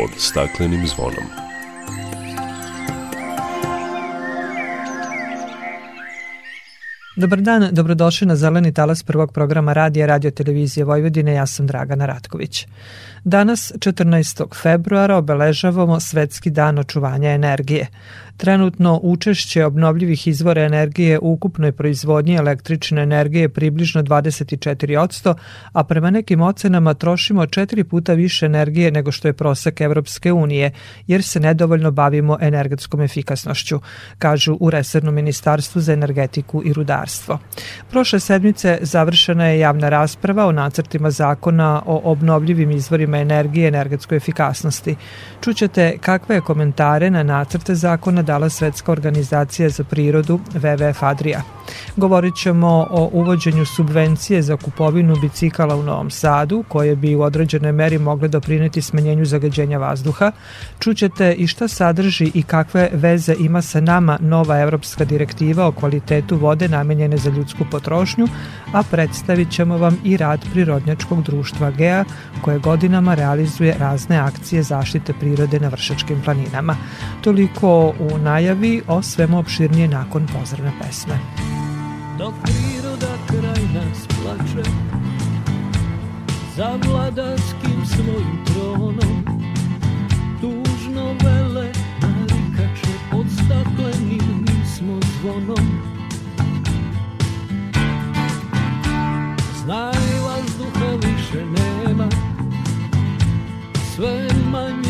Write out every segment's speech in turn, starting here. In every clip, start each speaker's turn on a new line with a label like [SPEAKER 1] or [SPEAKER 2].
[SPEAKER 1] pod staklenim zvonom.
[SPEAKER 2] Dobar dan, dobrodošli na Zeleni talas prvog programa radija Radio Televizije Vojvodine, ja sam Dragana Ratković. Danas, 14. februara, obeležavamo Svetski dan očuvanja energije. Trenutno učešće obnovljivih izvora energije u ukupnoj proizvodnji električne energije je približno 24%, a prema nekim ocenama trošimo četiri puta više energije nego što je prosek Evropske unije, jer se nedovoljno bavimo energetskom efikasnošću, kažu u Resernom ministarstvu za energetiku i rudarstvo. Prošle sedmice završena je javna rasprava o nacrtima zakona o obnovljivim izvorima energije i energetskoj efikasnosti. Čućete kakve je komentare na nacrte zakona dala Svetska organizacija za prirodu WWF Adria. Govorit ćemo o uvođenju subvencije za kupovinu bicikala u Novom Sadu, koje bi u određenoj meri mogle doprineti smanjenju zagađenja vazduha. Čućete i šta sadrži i kakve veze ima sa nama nova evropska direktiva o kvalitetu vode namenjene za ljudsku potrošnju, a predstavit ćemo vam i rad Prirodnjačkog društva GEA, koje godinama realizuje razne akcije zaštite prirode na Vršačkim planinama. Toliko u najavi o svemu opširnije nakon pozdravne pesme.
[SPEAKER 3] Dok priroda kraj nas plače Za vladarskim svojim tronom Tužno vele narikače Pod staklenim nismo zvonom Znaj vazduha više nema Sve manje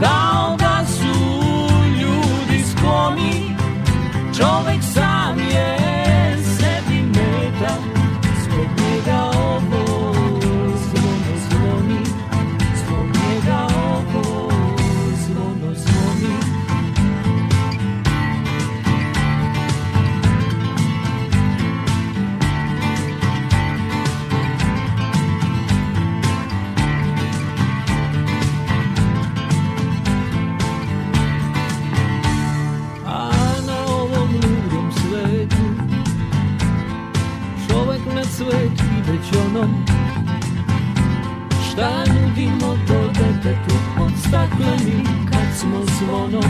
[SPEAKER 3] Kao da su ljudi skloni Čovek sam stakleni kad smo zvonom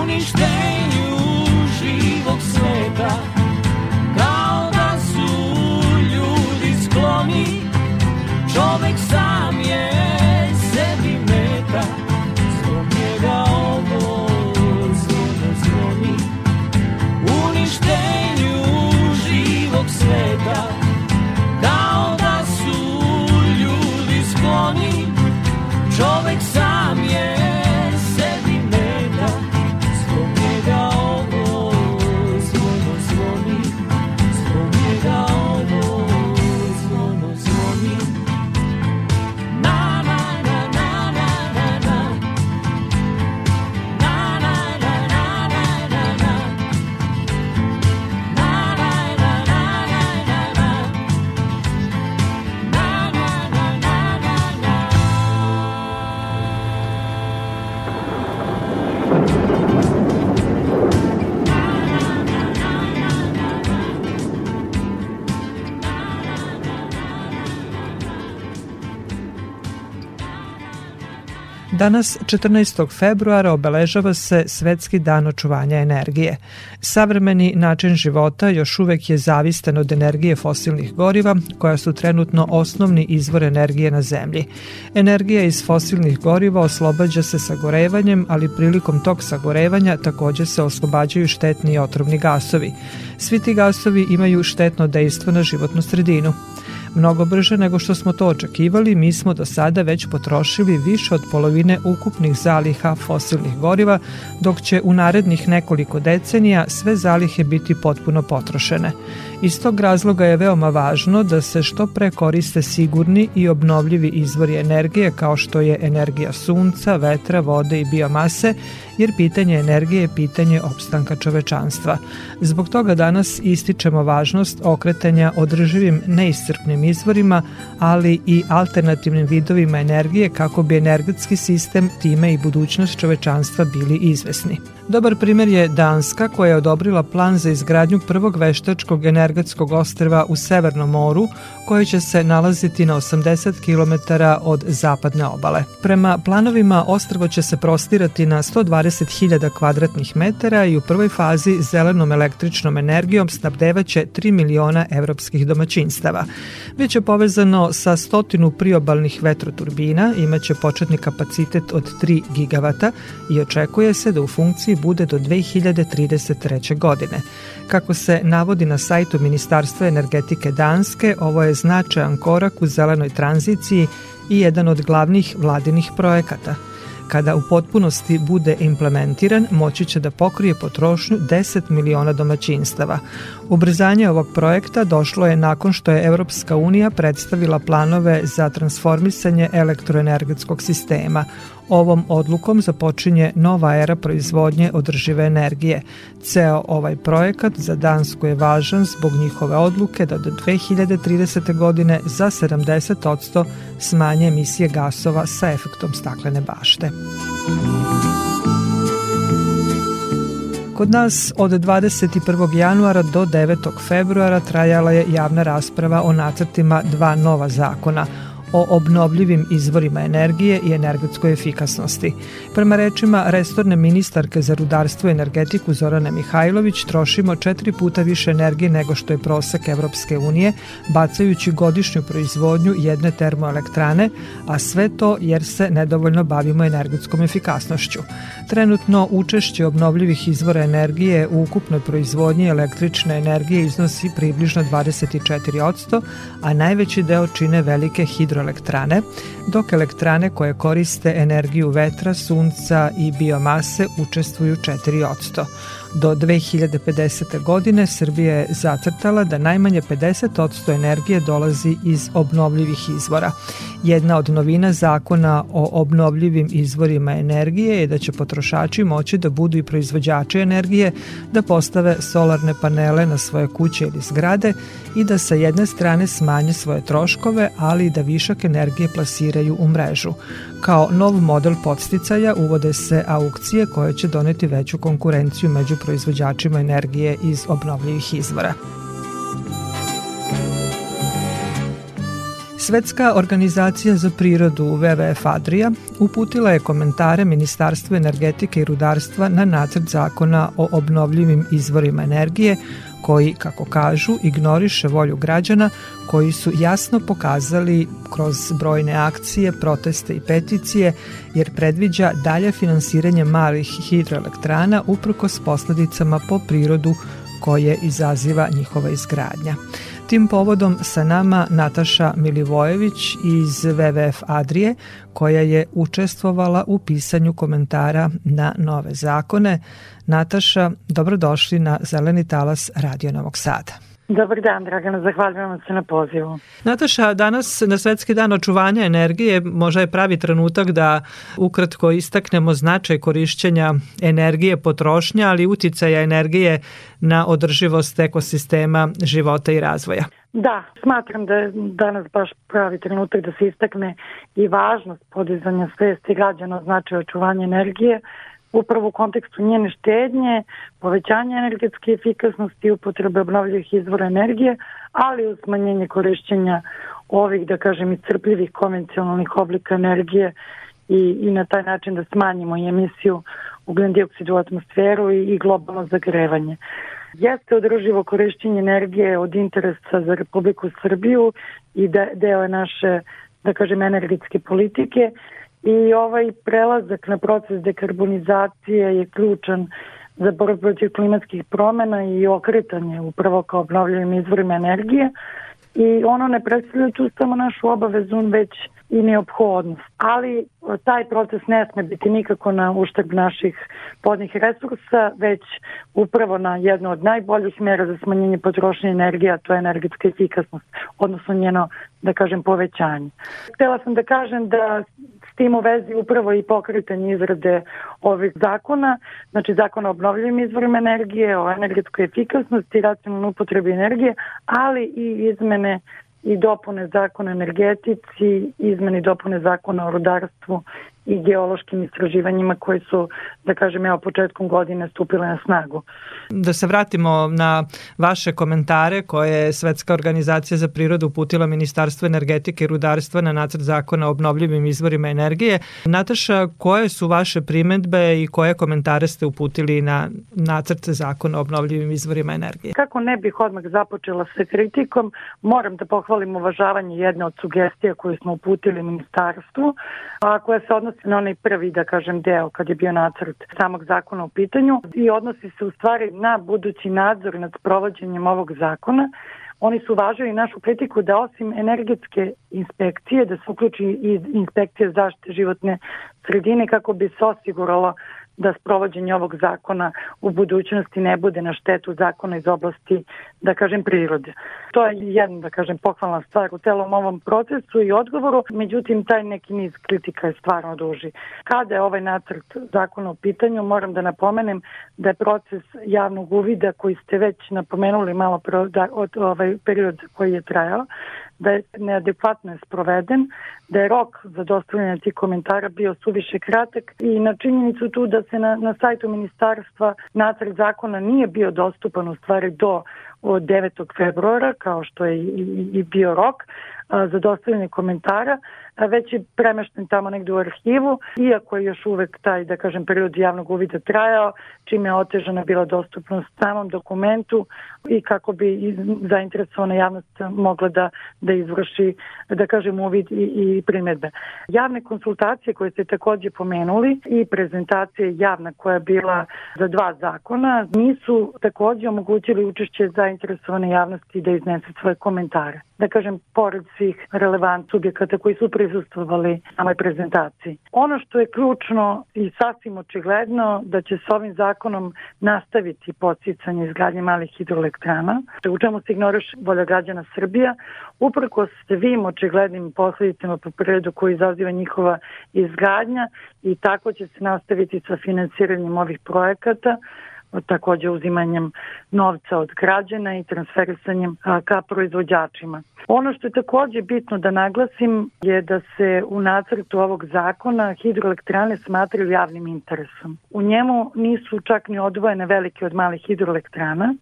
[SPEAKER 3] Uništenju
[SPEAKER 2] Danas, 14. februara, obeležava se Svetski dan očuvanja energije. Savremeni način života još uvek je zavistan od energije fosilnih goriva, koja su trenutno osnovni izvor energije na zemlji. Energija iz fosilnih goriva oslobađa se sagorevanjem, ali prilikom tog sagorevanja takođe se oslobađaju štetni i otrovni gasovi. Svi ti gasovi imaju štetno dejstvo na životnu sredinu. Mnogo brže nego što smo to očekivali, mi smo do sada već potrošili više od polovine ukupnih zaliha fosilnih goriva, dok će u narednih nekoliko decenija sve zalihe biti potpuno potrošene. Iz tog razloga je veoma važno da se što pre koriste sigurni i obnovljivi izvori energije kao što je energija sunca, vetra, vode i biomase, jer pitanje energije je pitanje opstanka čovečanstva. Zbog toga danas ističemo važnost okretanja održivim neiscrpnim izvorima, ali i alternativnim vidovima energije kako bi energetski sistem, time i budućnost čovečanstva bili izvesni. Dobar primer je Danska koja je odobrila plan za izgradnju prvog veštačkog energetskog ostrva u Severnom moru koje će se nalaziti na 80 km od zapadne obale. Prema planovima ostrvo će se prostirati na 120.000 kvadratnih metara i u prvoj fazi zelenom električnom energijom snabdevaće 3 miliona evropskih domaćinstava. Biće povezano sa stotinu priobalnih vetroturbina, imaće početni kapacitet od 3 gigavata i očekuje se da u funkciji bude do 2033. godine. Kako se navodi na sajtu Ministarstva energetike Danske, ovo je značajan korak u zelenoj tranziciji i jedan od glavnih vladinih projekata – kada u potpunosti bude implementiran, moći će da pokrije potrošnju 10 miliona domaćinstava. Ubrzanje ovog projekta došlo je nakon što je Evropska unija predstavila planove za transformisanje elektroenergetskog sistema. Ovom odlukom započinje nova era proizvodnje održive energije. Ceo ovaj projekat za Dansku je važan zbog njihove odluke da do 2030. godine za 70% smanje emisije gasova sa efektom staklene bašte. Kod nas od 21. januara do 9. februara trajala je javna rasprava o nacrtima dva nova zakona – o obnovljivim izvorima energije i energetskoj efikasnosti. Prema rečima restorne ministarke za rudarstvo i energetiku Zorane Mihajlović trošimo četiri puta više energije nego što je prosek Evropske unije, bacajući godišnju proizvodnju jedne termoelektrane, a sve to jer se nedovoljno bavimo energetskom efikasnošću. Trenutno učešće obnovljivih izvora energije u ukupnoj proizvodnji električne energije iznosi približno 24%, a najveći deo čine velike hidroelektrane hidroelektrane, dok elektrane koje koriste energiju vetra, sunca i biomase učestvuju 4%. Do 2050. godine Srbija je zacrtala da najmanje 50% energije dolazi iz obnovljivih izvora. Jedna od novina zakona o obnovljivim izvorima energije je da će potrošači moći da budu i proizvođači energije, da postave solarne panele na svoje kuće ili zgrade i da sa jedne strane smanje svoje troškove, ali i da višak energije plasiraju u mrežu. Kao nov model podsticaja uvode se aukcije koje će doneti veću konkurenciju među proizvođačima energije iz obnovljivih izvora. Svetska organizacija za prirodu WWF Adria uputila je komentare Ministarstva energetike i rudarstva na nacrt zakona o obnovljivim izvorima energije koji, kako kažu, ignoriše volju građana koji su jasno pokazali kroz brojne akcije, proteste i peticije, jer predviđa dalje finansiranje malih hidroelektrana uprkos posledicama po prirodu koje izaziva njihova izgradnja. Tim povodom sa nama Nataša Milivojević iz WWF Adrije, koja je učestvovala u pisanju komentara na nove zakone. Nataša, dobrodošli na Zeleni talas Radio Novog Sada.
[SPEAKER 1] Dobar dan, Dragana, zahvaljujem se na pozivu.
[SPEAKER 2] Nataša, danas na Svetski dan očuvanja energije možda je pravi trenutak da ukratko istaknemo značaj korišćenja energije potrošnja, ali uticaja energije na održivost ekosistema života i razvoja.
[SPEAKER 1] Da, smatram da je danas baš pravi trenutak da se istakne i važnost podizanja svesti građana o značaju očuvanja energije, upravo u kontekstu njene štednje, povećanja energetske efikasnosti i upotrebe obnovljivih izvora energije, ali u smanjenje korišćenja ovih, da kažem, iscrpljivih konvencionalnih oblika energije i, i na taj način da smanjimo emisiju ugljen dioksida u atmosferu i, i globalno zagrevanje. Jeste održivo korišćenje energije od interesa za Republiku Srbiju i de, deo je naše, da kažem, energetske politike i ovaj prelazak na proces dekarbonizacije je ključan za borbu protiv klimatskih promena i okretanje upravo kao obnovljivim izvorima energije i ono ne predstavlja tu samo našu obavezu, već i neophodnost. Ali taj proces ne sme biti nikako na uštrb naših podnih resursa, već upravo na jednu od najboljih mera za smanjenje potrošnje energije, a to je energetska efikasnost, odnosno njeno, da kažem, povećanje. Htela sam da kažem da s tim u vezi upravo i pokretanje izrade ovih zakona, znači zakona o obnovljivim izvorima energije, o energetskoj efikasnosti, racionalnoj upotrebi energije, ali i izmene i dopune zakona energetici, izmeni dopune zakona o rudarstvu i geološkim istraživanjima koji su, da kažem, evo početkom godine stupile na snagu.
[SPEAKER 2] Da se vratimo na vaše komentare koje je Svetska organizacija za prirodu uputila Ministarstvo energetike i rudarstva na nacrt zakona o obnovljivim izvorima energije. Nataša, koje su vaše primetbe i koje komentare ste uputili na nacrt zakona o obnovljivim izvorima energije?
[SPEAKER 1] Kako ne bih odmah započela sa kritikom, moram da pohvalim uvažavanje jedne od sugestija koje smo uputili ministarstvu, a koja se odnosi na onaj prvi, da kažem, deo kad je bio nacrt samog zakona u pitanju i odnosi se u stvari na budući nadzor nad provođenjem ovog zakona. Oni su važili našu kritiku da osim energetske inspekcije, da se uključi i inspekcija zaštite životne sredine kako bi se osiguralo da sprovođenje ovog zakona u budućnosti ne bude na štetu zakona iz oblasti, da kažem, prirode. To je jedna, da kažem, pohvalna stvar u celom ovom procesu i odgovoru, međutim, taj neki niz kritika je stvarno duži. Kada je ovaj nacrt zakona u pitanju, moram da napomenem da je proces javnog uvida koji ste već napomenuli malo pro, da, od ovaj period koji je trajao, da je neadekvatno je sproveden, da je rok za dostavljanje tih komentara bio suviše kratak i na činjenicu tu da se na, na sajtu ministarstva nacrt zakona nije bio dostupan u stvari do od 9. februara, kao što je i, bio rok, za dostavljanje komentara, već je premešten tamo negde u arhivu, iako je još uvek taj, da kažem, period javnog uvida trajao, čime je otežana bila dostupnost samom dokumentu i kako bi zainteresovana javnost mogla da, da izvrši, da kažem, uvid i, i primetbe. Javne konsultacije koje ste takođe pomenuli i prezentacije javna koja je bila za dva zakona nisu takođe omogućili učešće zainteresovane javnosti da iznese svoje komentare. Da kažem, pored svih relevant subjekata koji su prisustovali samoj prezentaciji. Ono što je ključno i sasvim očigledno da će s ovim zakonom nastaviti podsticanje izgradnje malih hidroelektrana, u čemu se ignoriš volja građana Srbija, uprko svim očiglednim posledicama po prirodu koji izaziva njihova izgradnja i tako će se nastaviti sa finansiranjem ovih projekata takođe uzimanjem novca od građana i transferisanjem ka proizvođačima. Ono što je takođe bitno da naglasim je da se u nacrtu ovog zakona hidroelektrane smatraju javnim interesom. U njemu nisu čak ni odvojene velike od malih hidroelektrana,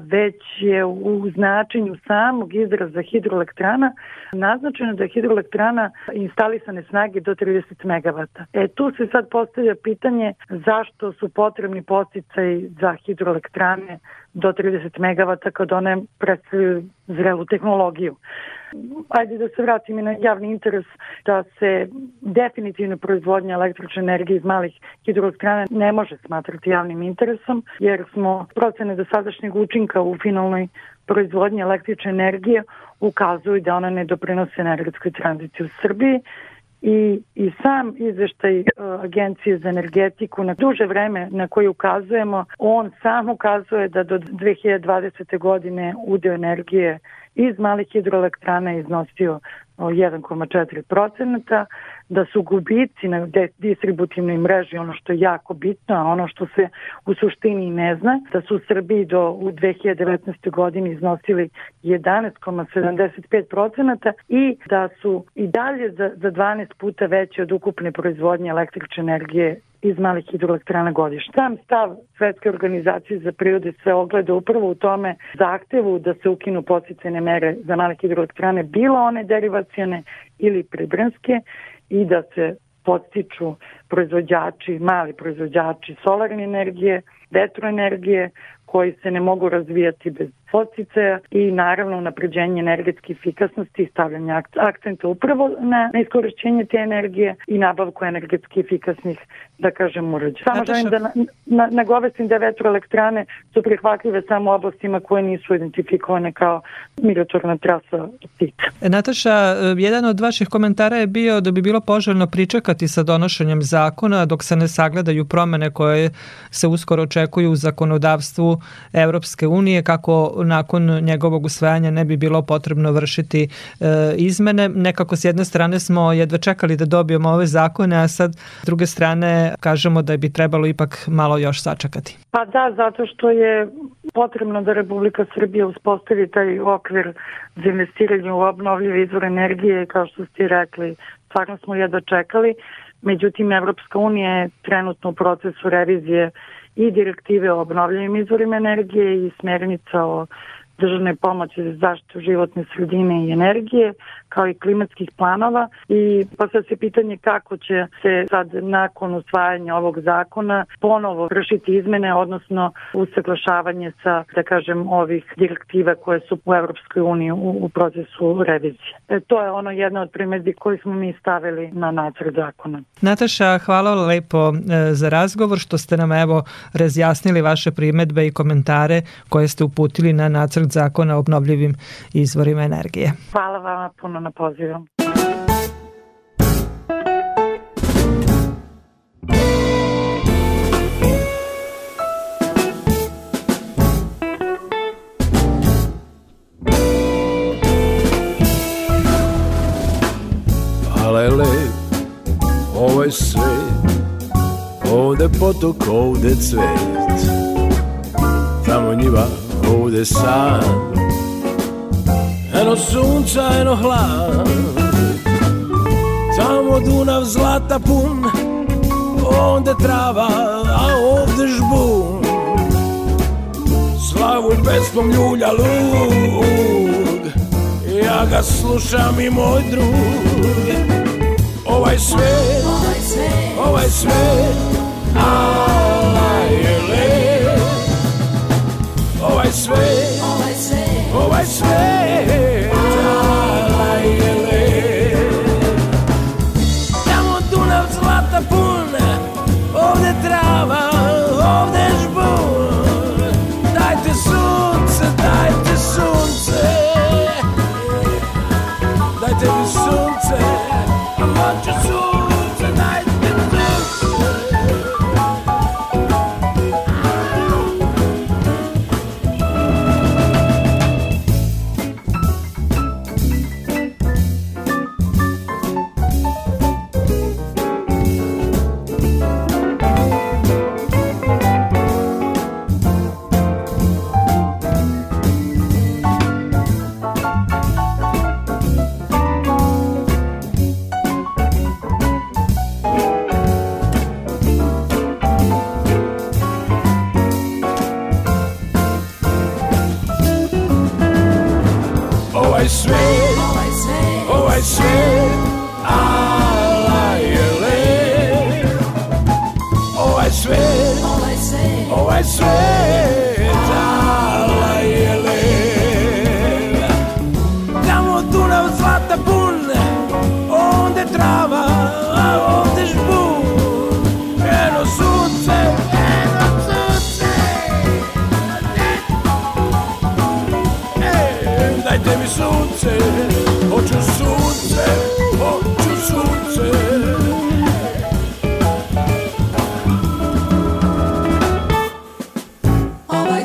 [SPEAKER 1] već je u značenju samog izraza hidroelektrana naznačeno da je hidroelektrana instalisane snage do 30 MW. E tu se sad postavlja pitanje zašto su potrebni posticaj za hidroelektrane do 30 MW kad one predstavljaju zrelu tehnologiju. Ajde da se vratim i na javni interes da se definitivno proizvodnja električne energije iz malih hidroelektrana ne može smatrati javnim interesom jer smo procene do sadašnjeg učinka u finalnoj proizvodnji električne energije ukazuju da ona ne doprinose energetskoj tranziciji u Srbiji i, i sam izveštaj uh, Agencije za energetiku na duže vreme na koji ukazujemo, on sam ukazuje da do 2020. godine udeo energije iz malih hidroelektrana iznosio 1,4%, da su gubici na distributivnoj mreži ono što je jako bitno, a ono što se u suštini ne zna, da su u Srbiji do u 2019. godini iznosili 11,75% i da su i dalje za, za 12 puta veće od ukupne proizvodnje električne energije iz malih hidroelektrana godišnje. Sam stav Svetske organizacije za prirode se ogleda upravo u tome zahtevu da se ukinu podsticajne mere za male hidroelektrane, bilo one derivacione ili pribranske i da se podstiču proizvođači, mali proizvođači solarne energije, vetroenergije, koji se ne mogu razvijati bez podsticaja i naravno napređenje energetske efikasnosti i stavljanje akcenta upravo na, na iskorišćenje te energije i nabavku energetski efikasnih, da kažem, uređaja. Samo želim da na, na, nagovesim da vetroelektrane su prihvatljive samo u oblastima koje nisu identifikovane kao migratorna trasa.
[SPEAKER 2] E, Nataša, jedan od vaših komentara je bio da bi bilo poželjno pričekati sa donošenjem zakona dok se ne sagledaju promene koje se uskoro očekuju u zakonodavstvu Evropske unije kako nakon njegovog usvajanja ne bi bilo potrebno vršiti e, izmene. Nekako s jedne strane smo jedva čekali da dobijemo ove zakone, a sad s druge strane kažemo da bi trebalo ipak malo još sačekati.
[SPEAKER 1] Pa da, zato što je potrebno da Republika Srbija uspostavi taj okvir za investiranje u obnovljive izvore energije, kao što ste rekli, stvarno smo jedva čekali. Međutim, Evropska unija je trenutno u procesu revizije i direktive o obnovljivim izvorima energije i smernica o državne pomoći za zaštitu životne sredine i energije, kao i klimatskih planova i postavlja se pitanje kako će se sad nakon usvajanja ovog zakona ponovo vršiti izmene, odnosno usaglašavanje sa, da kažem, ovih direktiva koje su u Evropskoj uniji u, u procesu revizije. E, to je ono jedna od primedbi koje smo mi stavili na nacrt zakona.
[SPEAKER 2] Nataša, hvala lepo e, za razgovor što ste nam evo razjasnili vaše primedbe i komentare koje ste uputili na nacrt zakona o obnovljivim izvorima energije.
[SPEAKER 1] Hvala vama puno na pozivu.
[SPEAKER 4] Alele, ovaj svet, ovde potok, ovde cvet, tamo njiva, ovde san, eno sunca, eno hlad Tamo Dunav zlata pun Onde trava, a ovde žbun. Slavu pesmom ljulja lug Ja ga slušam i moj drug. Ovaj svet, ovaj svet. Ala je Ovaj svet, ovaj svet Ala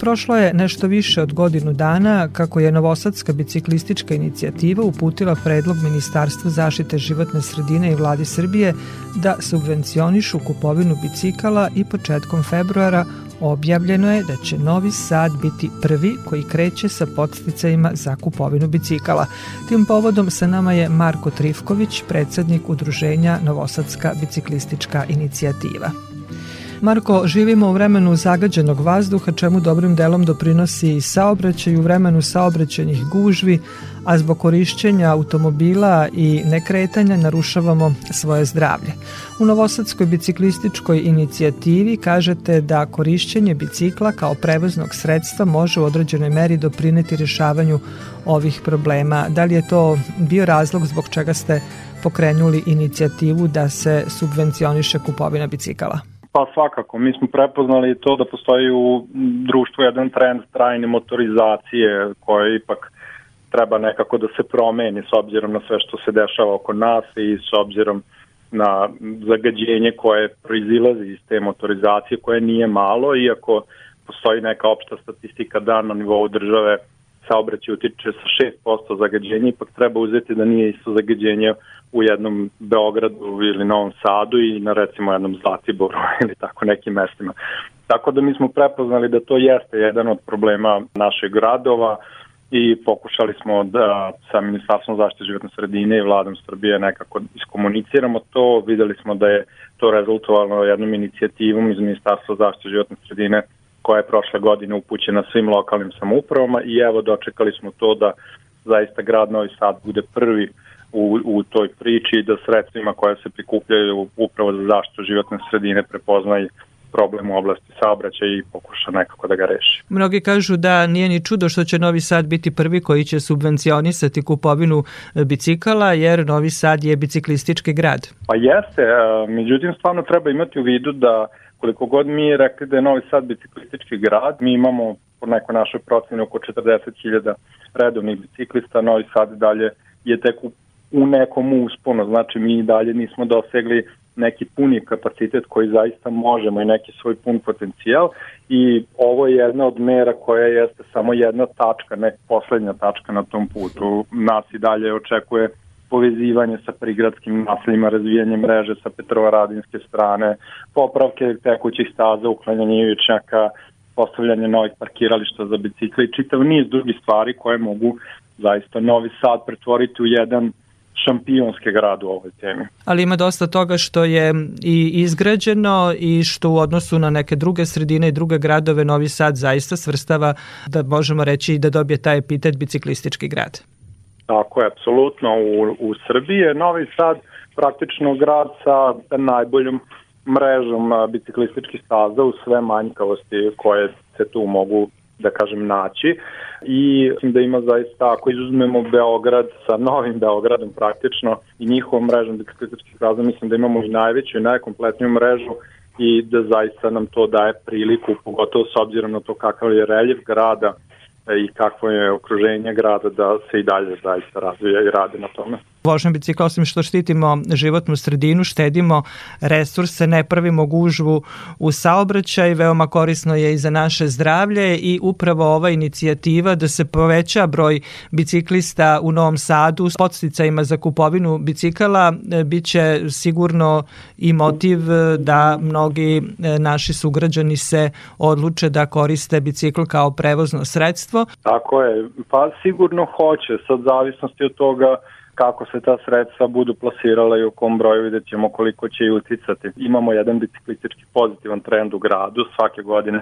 [SPEAKER 2] Prošlo je nešto više od godinu dana kako je Novosadska biciklistička inicijativa uputila predlog Ministarstvu zaštite životne sredine i vladi Srbije da subvencionišu kupovinu bicikala i početkom februara objavljeno je da će Novi Sad biti prvi koji kreće sa podsticajima za kupovinu bicikala. Tim povodom sa nama je Marko Trifković, predsednik udruženja Novosadska biciklistička inicijativa. Marko, živimo u vremenu zagađenog vazduha, čemu dobrim delom doprinosi i saobraćaj u vremenu saobraćenih gužvi, a zbog korišćenja automobila i nekretanja narušavamo svoje zdravlje. U Novosadskoj biciklističkoj inicijativi kažete da korišćenje bicikla kao prevoznog sredstva može u određenoj meri doprineti rešavanju ovih problema. Da li je to bio razlog zbog čega ste pokrenuli inicijativu da se subvencioniše kupovina bicikala?
[SPEAKER 5] Pa svakako, mi smo prepoznali to da postoji u društvu jedan trend trajne motorizacije koja ipak treba nekako da se promeni s obzirom na sve što se dešava oko nas i s obzirom na zagađenje koje proizilazi iz te motorizacije koje nije malo, iako postoji neka opšta statistika da na nivou države saobraćaj utiče sa 6% zagađenja, ipak treba uzeti da nije isto zagađenje u jednom Beogradu ili Novom Sadu i na recimo jednom Zlatiboru ili tako nekim mestima. Tako da mi smo prepoznali da to jeste jedan od problema našeg gradova i pokušali smo da sa Ministarstvom zaštite životne sredine i vladom Srbije nekako iskomuniciramo to. Videli smo da je to rezultovalo jednom inicijativom iz Ministarstva zaštite životne sredine koja je prošle godine upućena svim lokalnim samoupravama i evo dočekali smo to da zaista grad Novi Sad bude prvi u, u toj priči da sredstvima koja se prikupljaju upravo za zaštitu životne sredine prepoznaje problem u oblasti saobraćaja i pokuša nekako da ga reši.
[SPEAKER 2] Mnogi kažu da nije ni čudo što će Novi Sad biti prvi koji će subvencionisati kupovinu e, bicikala, jer Novi Sad je biciklistički grad.
[SPEAKER 5] Pa jeste, e, međutim stvarno treba imati u vidu da koliko god mi rekli da je Novi Sad biciklistički grad, mi imamo po nekoj našoj proceni oko 40.000 redovnih biciklista, Novi Sad dalje je tek u, u nekom usponu, znači mi dalje nismo dosegli neki puni kapacitet koji zaista možemo i neki svoj pun potencijal i ovo je jedna od mera koja jeste samo jedna tačka, ne poslednja tačka na tom putu. Nas i dalje očekuje povezivanje sa prigradskim naseljima, razvijanje mreže sa Petrovaradinske strane, popravke tekućih staza, uklanjanje ivičnjaka, postavljanje novih parkirališta za bicikle i čitav niz drugih stvari koje mogu zaista Novi Sad pretvoriti u jedan šampionski grad u ovoj temi.
[SPEAKER 2] Ali ima dosta toga što je i izgrađeno i što u odnosu na neke druge sredine i druge gradove Novi Sad zaista svrstava da možemo reći da dobije taj epitet biciklistički grad.
[SPEAKER 5] Tako je, apsolutno. U, u Srbiji je Novi Sad praktično grad sa najboljom mrežom biciklističkih staza u sve manjkavosti koje se tu mogu da kažem naći i mislim da ima zaista ako izuzmemo Beograd sa novim Beogradom praktično i njihovom mrežom biciklističkih staza mislim da imamo i najveću i najkompletniju mrežu i da zaista nam to daje priliku pogotovo s obzirom na to kakav je reljev grada i kakvo je okruženje grada da se i dalje zaista razvija i radi na tome.
[SPEAKER 2] Vožnja bicikla, osim što štitimo životnu sredinu, štedimo resurse, ne pravimo gužvu u saobraćaj, veoma korisno je i za naše zdravlje i upravo ova inicijativa da se poveća broj biciklista u Novom Sadu s podsticajima za kupovinu bicikala e, biće sigurno i motiv da mnogi e, naši sugrađani se odluče da koriste bicikl kao prevozno sredstvo.
[SPEAKER 5] Tako je, pa sigurno hoće, sad zavisnosti od toga kako se ta sredstva budu plasirala i u kom broju vidjet ćemo koliko će i uticati. Imamo jedan biciklistički pozitivan trend u gradu, svake godine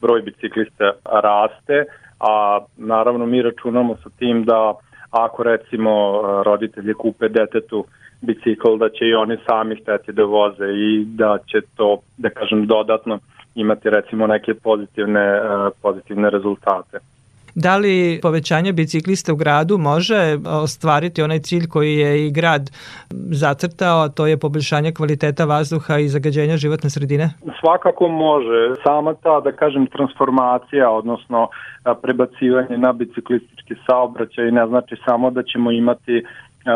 [SPEAKER 5] broj biciklista raste, a naravno mi računamo sa tim da ako recimo roditelji kupe detetu bicikl, da će i oni sami hteti da voze i da će to, da kažem, dodatno imati recimo neke pozitivne, pozitivne rezultate.
[SPEAKER 2] Da li povećanje biciklista u gradu može ostvariti onaj cilj koji je i grad zacrtao, a to je poboljšanje kvaliteta vazduha i zagađenja životne sredine?
[SPEAKER 5] Svakako može. Sama ta, da kažem, transformacija, odnosno prebacivanje na biciklistički saobraćaj ne znači samo da ćemo imati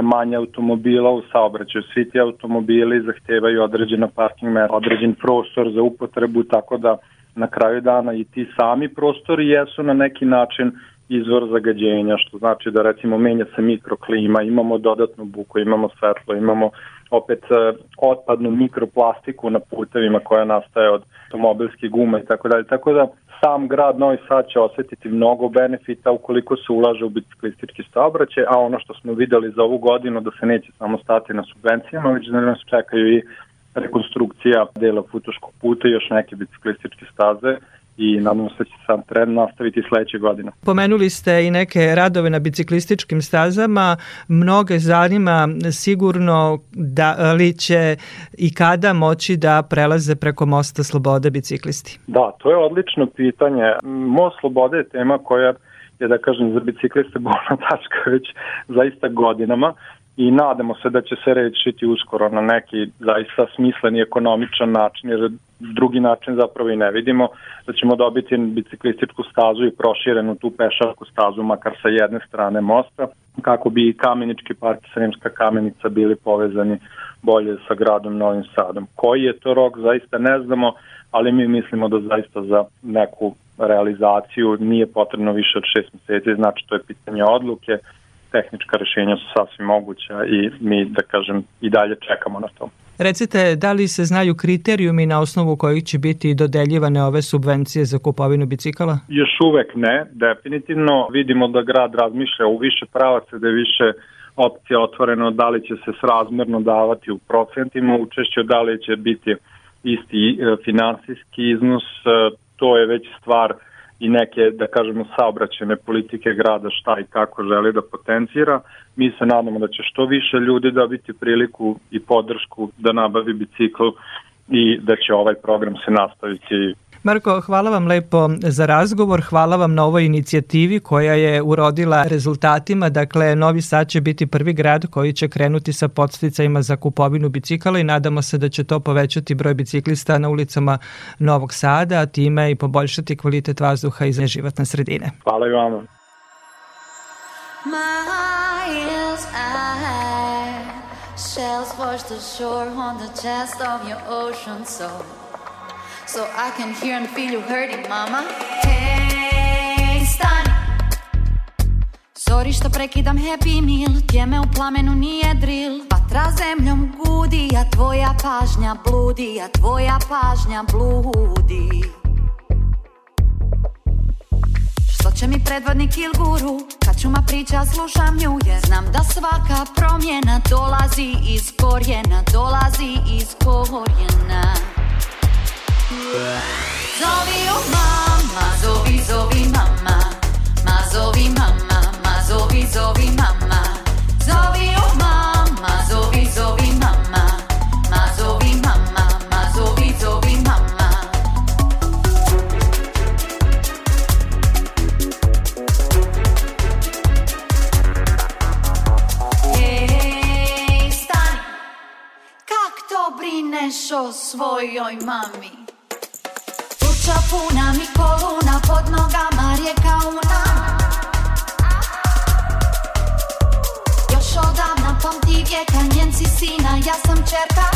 [SPEAKER 5] manje automobila u saobraćaju. Svi ti automobili zahtevaju određena parking mera, određen prostor za upotrebu, tako da na kraju dana i ti sami prostori jesu na neki način izvor zagađenja, što znači da recimo menja se mikroklima, imamo dodatnu buku, imamo svetlo, imamo opet e, otpadnu mikroplastiku na putevima koja nastaje od automobilskih guma i tako dalje. Tako da sam grad Novi Sad će osetiti mnogo benefita ukoliko se ulaže u biciklistički saobraćaj, a ono što smo videli za ovu godinu da se neće samo stati na subvencijama, već da nas čekaju i rekonstrukcija dela Futoškog puta i još neke biciklističke staze i nadamo se da će sam trend nastaviti sledeće godine.
[SPEAKER 2] Pomenuli ste i neke radove na biciklističkim stazama. Mnoge zanima sigurno da li će i kada moći da prelaze preko mosta Slobode biciklisti.
[SPEAKER 5] Da, to je odlično pitanje. Most Slobode je tema koja je da kažem za bicikliste bolna tačka već zaista godinama i nadamo se da će se rešiti uskoro na neki zaista smislen i ekonomičan način, jer drugi način zapravo i ne vidimo, da ćemo dobiti biciklističku stazu i proširenu tu pešačku stazu, makar sa jedne strane mosta, kako bi i Kamenički park i Sremska kamenica bili povezani bolje sa gradom Novim Sadom. Koji je to rok, zaista ne znamo, ali mi mislimo da zaista za neku realizaciju nije potrebno više od šest meseci, znači to je pitanje odluke, tehnička rešenja su sasvim moguća i mi, da kažem, i dalje čekamo na to.
[SPEAKER 2] Recite, da li se znaju kriterijumi na osnovu kojih će biti dodeljivane ove subvencije za kupovinu bicikala?
[SPEAKER 5] Još uvek ne, definitivno. Vidimo da grad razmišlja u više pravaca, da je više opcija otvoreno, da li će se srazmerno davati u procentima učešće, da li će biti isti e, finansijski iznos, e, to je već stvar i neke, da kažemo, saobraćene politike grada šta i kako želi da potencira. Mi se nadamo da će što više ljudi dobiti priliku i podršku da nabavi bicikl i da će ovaj program se nastaviti
[SPEAKER 2] Marko, hvala vam lepo za razgovor, hvala vam na ovoj inicijativi koja je urodila rezultatima. Dakle, Novi Sad će biti prvi grad koji će krenuti sa podsticajima za kupovinu bicikala i nadamo se da će to povećati broj biciklista na ulicama Novog Sada, a time i poboljšati kvalitet vazduha i životne sredine.
[SPEAKER 5] Hvala i vama.
[SPEAKER 6] Miles I shells wash the shore on the chest of your ocean soul. So I can hear and feel you hurting, mama. Hej, stani. Sorry što prekidam happy meal, tjeme u plamenu nije drill. Vatra zemljom gudi, a tvoja pažnja bludi, a tvoja pažnja bludi. Što će mi predvodnik il guru, kad čuma priča slušam nju, jer znam da svaka promjena dolazi iz korijena, dolazi iz korijena. Zovi o mama, zovi, zovi mama, ma zovi mama, ma zovi, zovi mama, zovi o mama, zovi, zovi ma zovi mama, ma zovi, zovi mama. Ej, stani, kak o svojoj mami? Puna mi koluna, pod nogama rijeka una. Još odavna pamti vijeka, njen si sina, ja sam čerka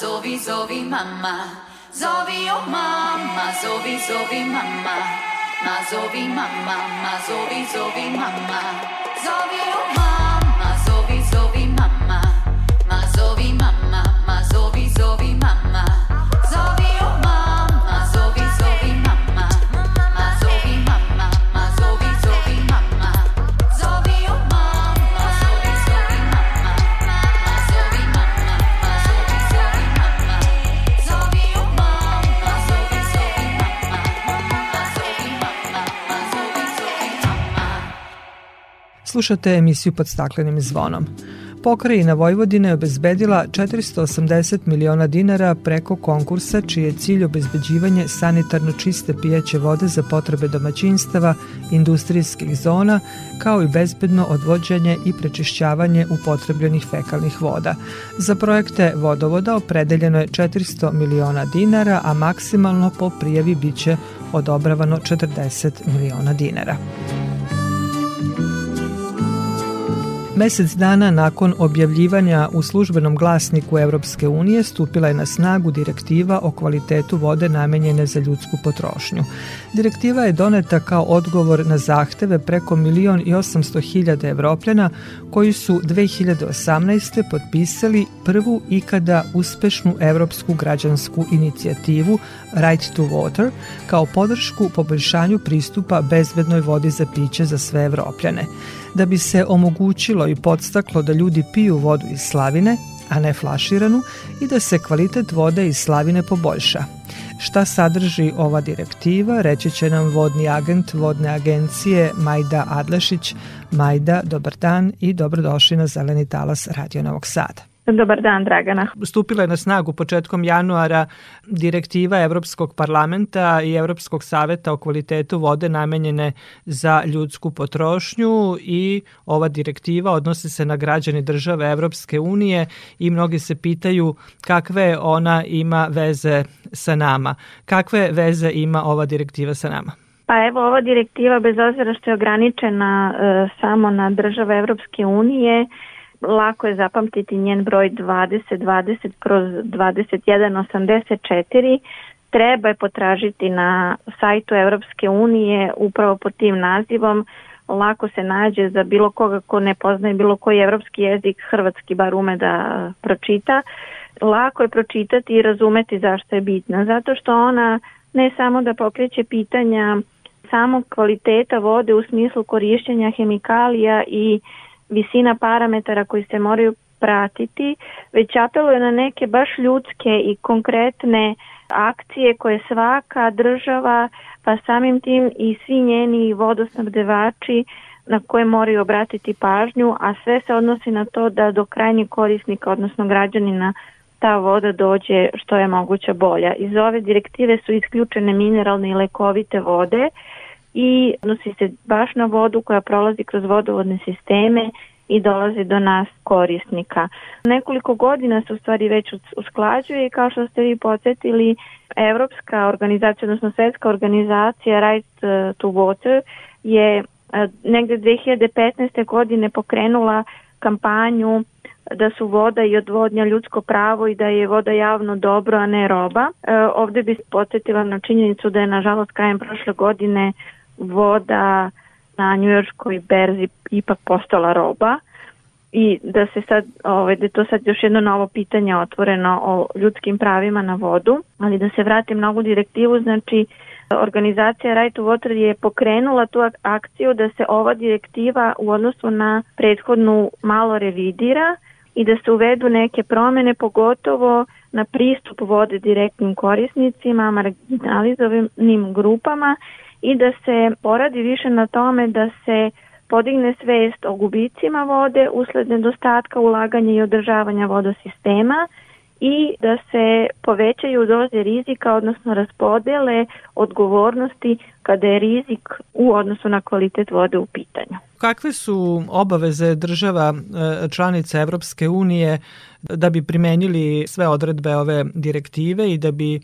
[SPEAKER 6] zovi, zovi mama, zovi o mama, zovi, zovi mama, ma zovi mama, ma zovi, zovi mama,
[SPEAKER 2] Slušate emisiju pod staklenim zvonom. Pokrajina Vojvodine je obezbedila 480 miliona dinara preko konkursa čiji je cilj obezbeđivanje sanitarno čiste pijaće vode za potrebe domaćinstava, industrijskih zona, kao i bezbedno odvođenje i prečišćavanje upotrebljenih fekalnih voda. Za projekte vodovoda opredeljeno je 400 miliona dinara, a maksimalno po prijavi biće odobravano 40 miliona dinara. Mesec dana nakon objavljivanja u službenom glasniku Evropske unije stupila je na snagu direktiva o kvalitetu vode namenjene za ljudsku potrošnju. Direktiva je doneta kao odgovor na zahteve preko milion i 800 hiljada evropljana koji su 2018. potpisali prvu ikada uspešnu evropsku građansku inicijativu Right to Water kao podršku poboljšanju pristupa bezbednoj vodi za piće za sve evropljane da bi se omogućilo i podstaklo da ljudi piju vodu iz slavine, a ne flaširanu, i da se kvalitet vode iz slavine poboljša. Šta sadrži ova direktiva, reći će nam vodni agent vodne agencije Majda Adlešić. Majda, dobar dan i dobrodošli na Zeleni talas Radio Novog Sada.
[SPEAKER 7] Dobar dan, Dragana.
[SPEAKER 2] Stupila je na snagu početkom januara direktiva Evropskog parlamenta i Evropskog saveta o kvalitetu vode namenjene za ljudsku potrošnju i ova direktiva odnosi se na građani države Evropske unije i mnogi se pitaju kakve ona ima veze sa nama. Kakve veze ima ova direktiva sa nama?
[SPEAKER 7] Pa evo, ova direktiva, bez obzira što je ograničena e, samo na države Evropske unije, lako je zapamtiti njen broj 2020 kroz 2184 treba je potražiti na sajtu Evropske unije upravo pod tim nazivom lako se nađe za bilo koga ko ne poznaje bilo koji evropski jezik, hrvatski bar ume da pročita. Lako je pročitati i razumeti zašto je bitna, zato što ona ne samo da pokreće pitanja samog kvaliteta vode u smislu korišćenja hemikalija i visina parametara koji se moraju pratiti, već apeluje na neke baš ljudske i konkretne akcije koje svaka država, pa samim tim i svi njeni vodosnabdevači na koje moraju obratiti pažnju, a sve se odnosi na to da do krajnjeg korisnika, odnosno građanina, ta voda dođe što je moguće bolja. Iz ove direktive su isključene mineralne i lekovite vode, i odnosi se baš na vodu koja prolazi kroz vodovodne sisteme i dolazi do nas korisnika. Nekoliko godina se u stvari već usklađuje i kao što ste vi podsjetili, Evropska organizacija, odnosno svetska organizacija Right to Water je e, negde 2015. godine pokrenula kampanju da su voda i odvodnja ljudsko pravo i da je voda javno dobro, a ne roba. E, ovde bih podsjetila na činjenicu da je nažalost krajem prošle godine voda na njujorskoj berzi ipak postala roba. I da se sad, ovaj, da to sad još jedno novo pitanje otvoreno o ljudskim pravima na vodu, ali da se vratim na ovu direktivu, znači organizacija Right to Water je pokrenula tu akciju da se ova direktiva u odnosu na prethodnu malo revidira i da se uvedu neke promene, pogotovo na pristup vode direktnim korisnicima, marginalizovanim grupama i da se poradi više na tome da se podigne svest o gubicima vode usled nedostatka ulaganja i održavanja vodosistema i da se povećaju doze rizika, odnosno raspodele odgovornosti kada je rizik u odnosu na kvalitet vode u pitanju.
[SPEAKER 2] Kakve su obaveze država e, članica Evropske unije da bi primenili sve odredbe ove direktive i da bi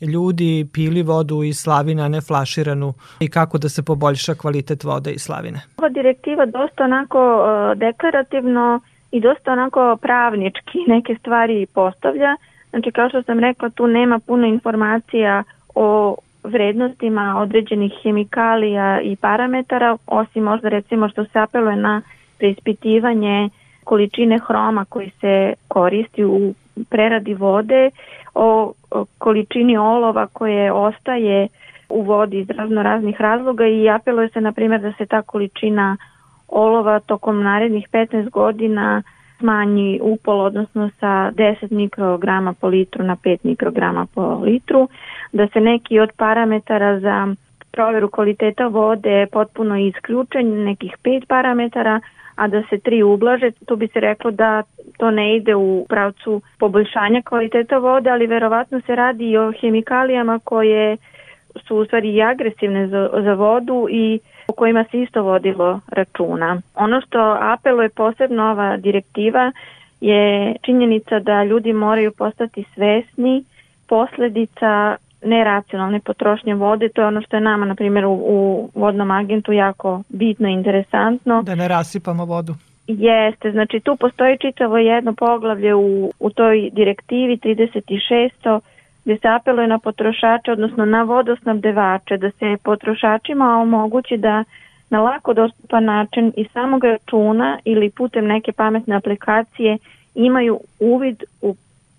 [SPEAKER 2] ljudi pili vodu iz slavina, ne flaširanu i kako da se poboljša kvalitet vode iz slavine?
[SPEAKER 7] Ova direktiva dosta onako e, deklarativno i dosta onako pravnički neke stvari postavlja. Znači kao što sam rekla tu nema puno informacija o vrednostima određenih hemikalija i parametara, osim možda recimo što se apeluje na preispitivanje količine hroma koji se koristi u preradi vode, o, količini olova koje ostaje u vodi iz razno raznih razloga i apeluje se na primjer da se ta količina olova tokom narednih 15 godina smanji upol, odnosno sa 10 mikrograma po litru na 5 mikrograma po litru, da se neki od parametara za proveru kvaliteta vode potpuno isključen, nekih pet parametara, a da se tri ublaže, tu bi se reklo da to ne ide u pravcu poboljšanja kvaliteta vode, ali verovatno se radi i o hemikalijama koje su u stvari i agresivne za, za vodu i o kojima se isto vodilo računa. Ono što apeluje posebno ova direktiva je činjenica da ljudi moraju postati svesni posledica neracionalne potrošnje vode, to je ono što je nama, na primjer, u, u vodnom agentu jako bitno i interesantno.
[SPEAKER 2] Da ne rasipamo vodu.
[SPEAKER 7] Jeste, znači tu postoji čitavo jedno poglavlje u, u toj direktivi 36 gde se apeluje na potrošače, odnosno na vodosnabdevače, da se potrošačima omogući da na lako dostupan način iz samog računa ili putem neke pametne aplikacije imaju uvid u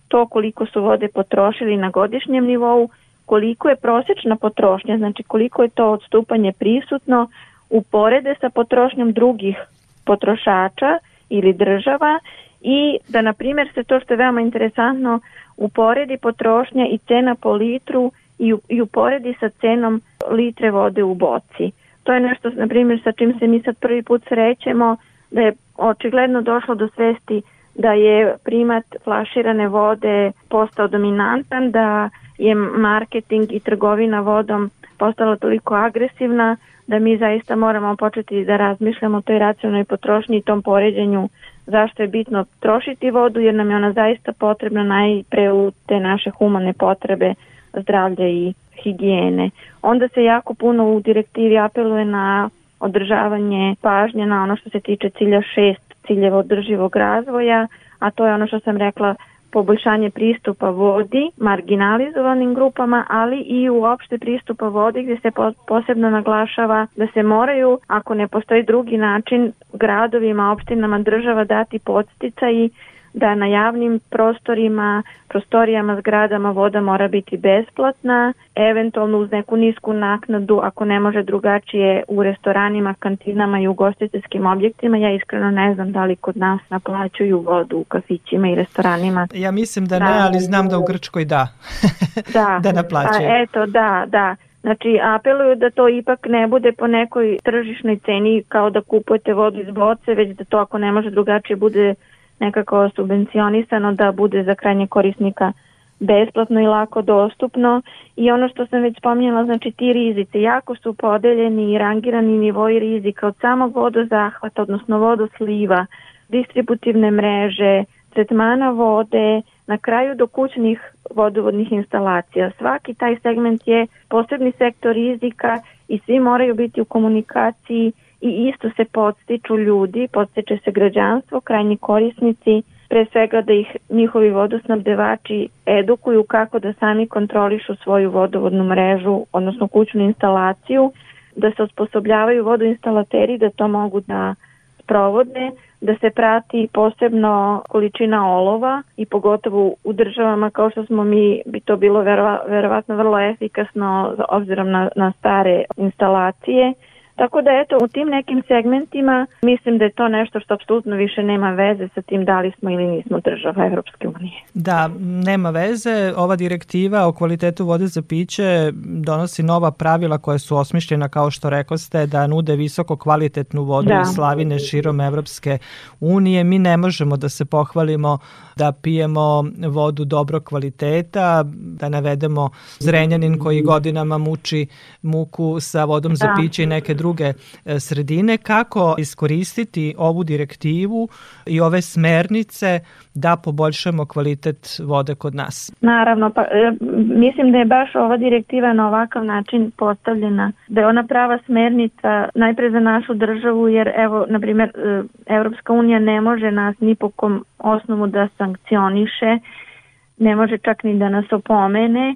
[SPEAKER 7] to koliko su vode potrošili na godišnjem nivou, koliko je prosečna potrošnja, znači koliko je to odstupanje prisutno, uporede sa potrošnjom drugih potrošača ili država i da na primjer se to što je veoma interesantno uporedi potrošnja i cena po litru i, i uporedi sa cenom litre vode u boci. To je nešto, na primjer, sa čim se mi sad prvi put srećemo, da je očigledno došlo do svesti da je primat flaširane vode postao dominantan, da je marketing i trgovina vodom postala toliko agresivna da mi zaista moramo početi da razmišljamo o toj racionalnoj potrošnji i tom poređenju zašto je bitno trošiti vodu jer nam je ona zaista potrebna najpre u te naše humane potrebe zdravlja i higijene. Onda se jako puno u direktivi apeluje na održavanje pažnje na ono što se tiče cilja šest ciljeva održivog razvoja, a to je ono što sam rekla poboljšanje pristupa vodi marginalizovanim grupama, ali i uopšte pristupa vodi gde se posebno naglašava da se moraju, ako ne postoji drugi način, gradovima, opštinama država dati podsticaji da na javnim prostorima, prostorijama, zgradama voda mora biti besplatna, eventualno uz neku nisku naknadu ako ne može drugačije u restoranima, kantinama i ugostiteljskim objektima. Ja iskreno ne znam da li kod nas naplaćuju vodu u kafićima i restoranima.
[SPEAKER 2] Ja mislim da ne, da, ali znam da u Grčkoj da.
[SPEAKER 7] da,
[SPEAKER 2] da naplaćuju.
[SPEAKER 7] A, eto, da, da. Znači, apeluju da to ipak ne bude po nekoj tržišnoj ceni kao da kupujete vodu iz boce, već da to ako ne može drugačije bude nekako subvencionisano da bude za krajnje korisnika besplatno i lako dostupno i ono što sam već spominjala, znači ti rizici jako su podeljeni i rangirani nivoji rizika od samog vodozahvata, odnosno vodosliva, distributivne mreže, tretmana vode, na kraju do kućnih vodovodnih instalacija. Svaki taj segment je posebni sektor rizika i svi moraju biti u komunikaciji i isto se podstiču ljudi, podstiče se građanstvo, krajnji korisnici, pre svega da ih njihovi vodosnabdevači edukuju kako da sami kontrolišu svoju vodovodnu mrežu, odnosno kućnu instalaciju, da se osposobljavaju vodoinstalateri da to mogu da sprovode, da se prati posebno količina olova i pogotovo u državama kao što smo mi bi to bilo verova, verovatno vrlo efikasno obzirom na, na stare instalacije Tako da eto, u tim nekim segmentima mislim da je to nešto što apsolutno više nema veze sa tim da li smo ili nismo država Evropske unije.
[SPEAKER 2] Da, nema veze. Ova direktiva o kvalitetu vode za piće donosi nova pravila koja su osmišljena, kao što rekoste, da nude visoko kvalitetnu vodu da. iz slavine širom Evropske unije. Mi ne možemo da se pohvalimo da pijemo vodu dobro kvaliteta, da navedemo Zrenjanin koji godinama muči muku sa vodom da. za piće i neke druge e, sredine. Kako iskoristiti ovu direktivu i ove smernice da poboljšamo kvalitet vode kod nas?
[SPEAKER 7] Naravno, pa, e, mislim da je baš ova direktiva na ovakav način postavljena, da je ona prava smernica najpre za našu državu, jer evo, na primjer, e, Evropska unija ne može nas ni po kom osnovu da sankcioniše, ne može čak ni da nas opomene,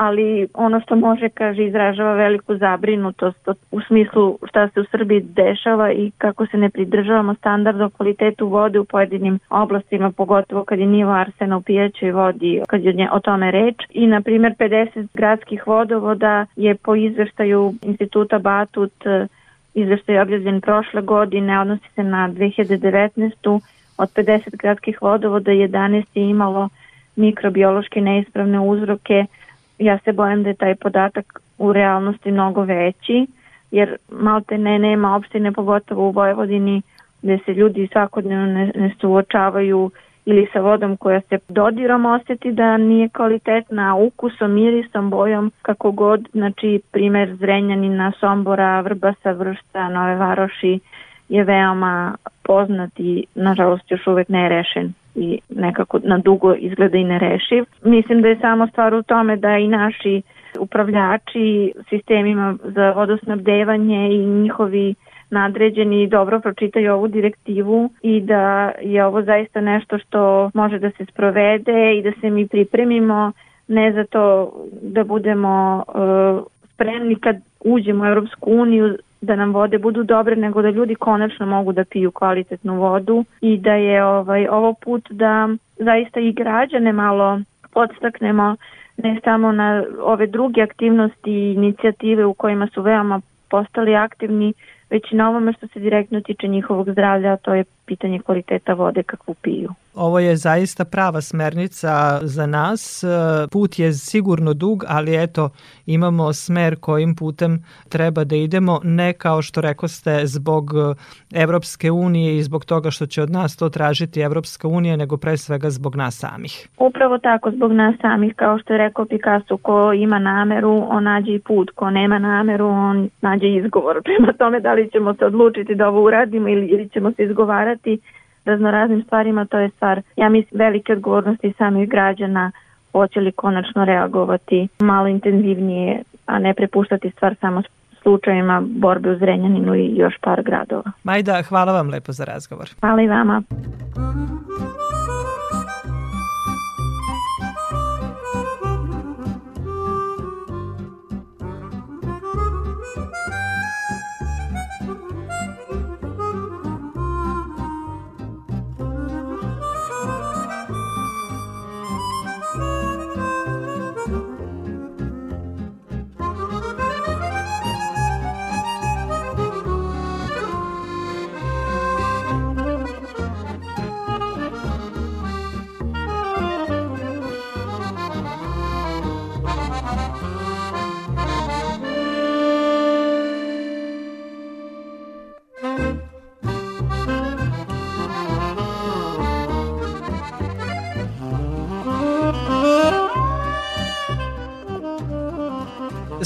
[SPEAKER 7] ali ono što može, kaže, izražava veliku zabrinutost u smislu šta se u Srbiji dešava i kako se ne pridržavamo standarda o kvalitetu vode u pojedinim oblastima, pogotovo kad je nivo arsena u pijećoj vodi, kad je o tome reč. I, na primjer, 50 gradskih vodovoda je po izveštaju instituta Batut izveštaj je objavljen prošle godine, odnosi se na 2019. Od 50 gradskih vodovoda 11 je imalo mikrobiološke neispravne uzroke ja se bojam da je taj podatak u realnosti mnogo veći, jer malte ne nema opštine, pogotovo u Vojvodini, gde se ljudi svakodnevno ne, ne suočavaju ili sa vodom koja se dodirom osjeti da nije kvalitetna, ukusom, mirisom, bojom, kako god, znači primer Zrenjanina, Sombora, Vrbasa, Vršta, Nove Varoši je veoma poznat i nažalost još uvek nerešen i nekako na dugo izgleda i nerešiv. Mislim da je samo stvar u tome da i naši upravljači sistemima za vodosnabdevanje i njihovi nadređeni dobro pročitaju ovu direktivu i da je ovo zaista nešto što može da se sprovede i da se mi pripremimo ne za to da budemo uh, spremni kad uđemo u Europsku uniju da nam vode budu dobre, nego da ljudi konačno mogu da piju kvalitetnu vodu i da je ovaj ovo put da zaista i građane malo podstaknemo ne samo na ove druge aktivnosti i inicijative u kojima su veoma postali aktivni, već i na ovome što se direktno tiče njihovog zdravlja, a to je pitanje kvaliteta vode kakvu piju.
[SPEAKER 2] Ovo je zaista prava smernica za nas. Put je sigurno dug, ali eto, imamo smer kojim putem treba da idemo, ne kao što reko ste zbog Evropske unije i zbog toga što će od nas to tražiti Evropska unija, nego pre svega zbog nas samih.
[SPEAKER 7] Upravo tako, zbog nas samih, kao što je rekao Picasso, ko ima nameru, on nađe i put, ko nema nameru, on nađe izgovor. Prema tome da li ćemo se odlučiti da ovo uradimo ili ćemo se izgovarati raznoraznim stvarima, to je stvar, ja mislim, velike odgovornosti samih građana hoće li konačno reagovati malo intenzivnije, a ne prepuštati stvar samo slučajima borbe u Zrenjaninu i još par gradova.
[SPEAKER 2] Majda, hvala vam lepo za razgovor.
[SPEAKER 7] Hvala i vama.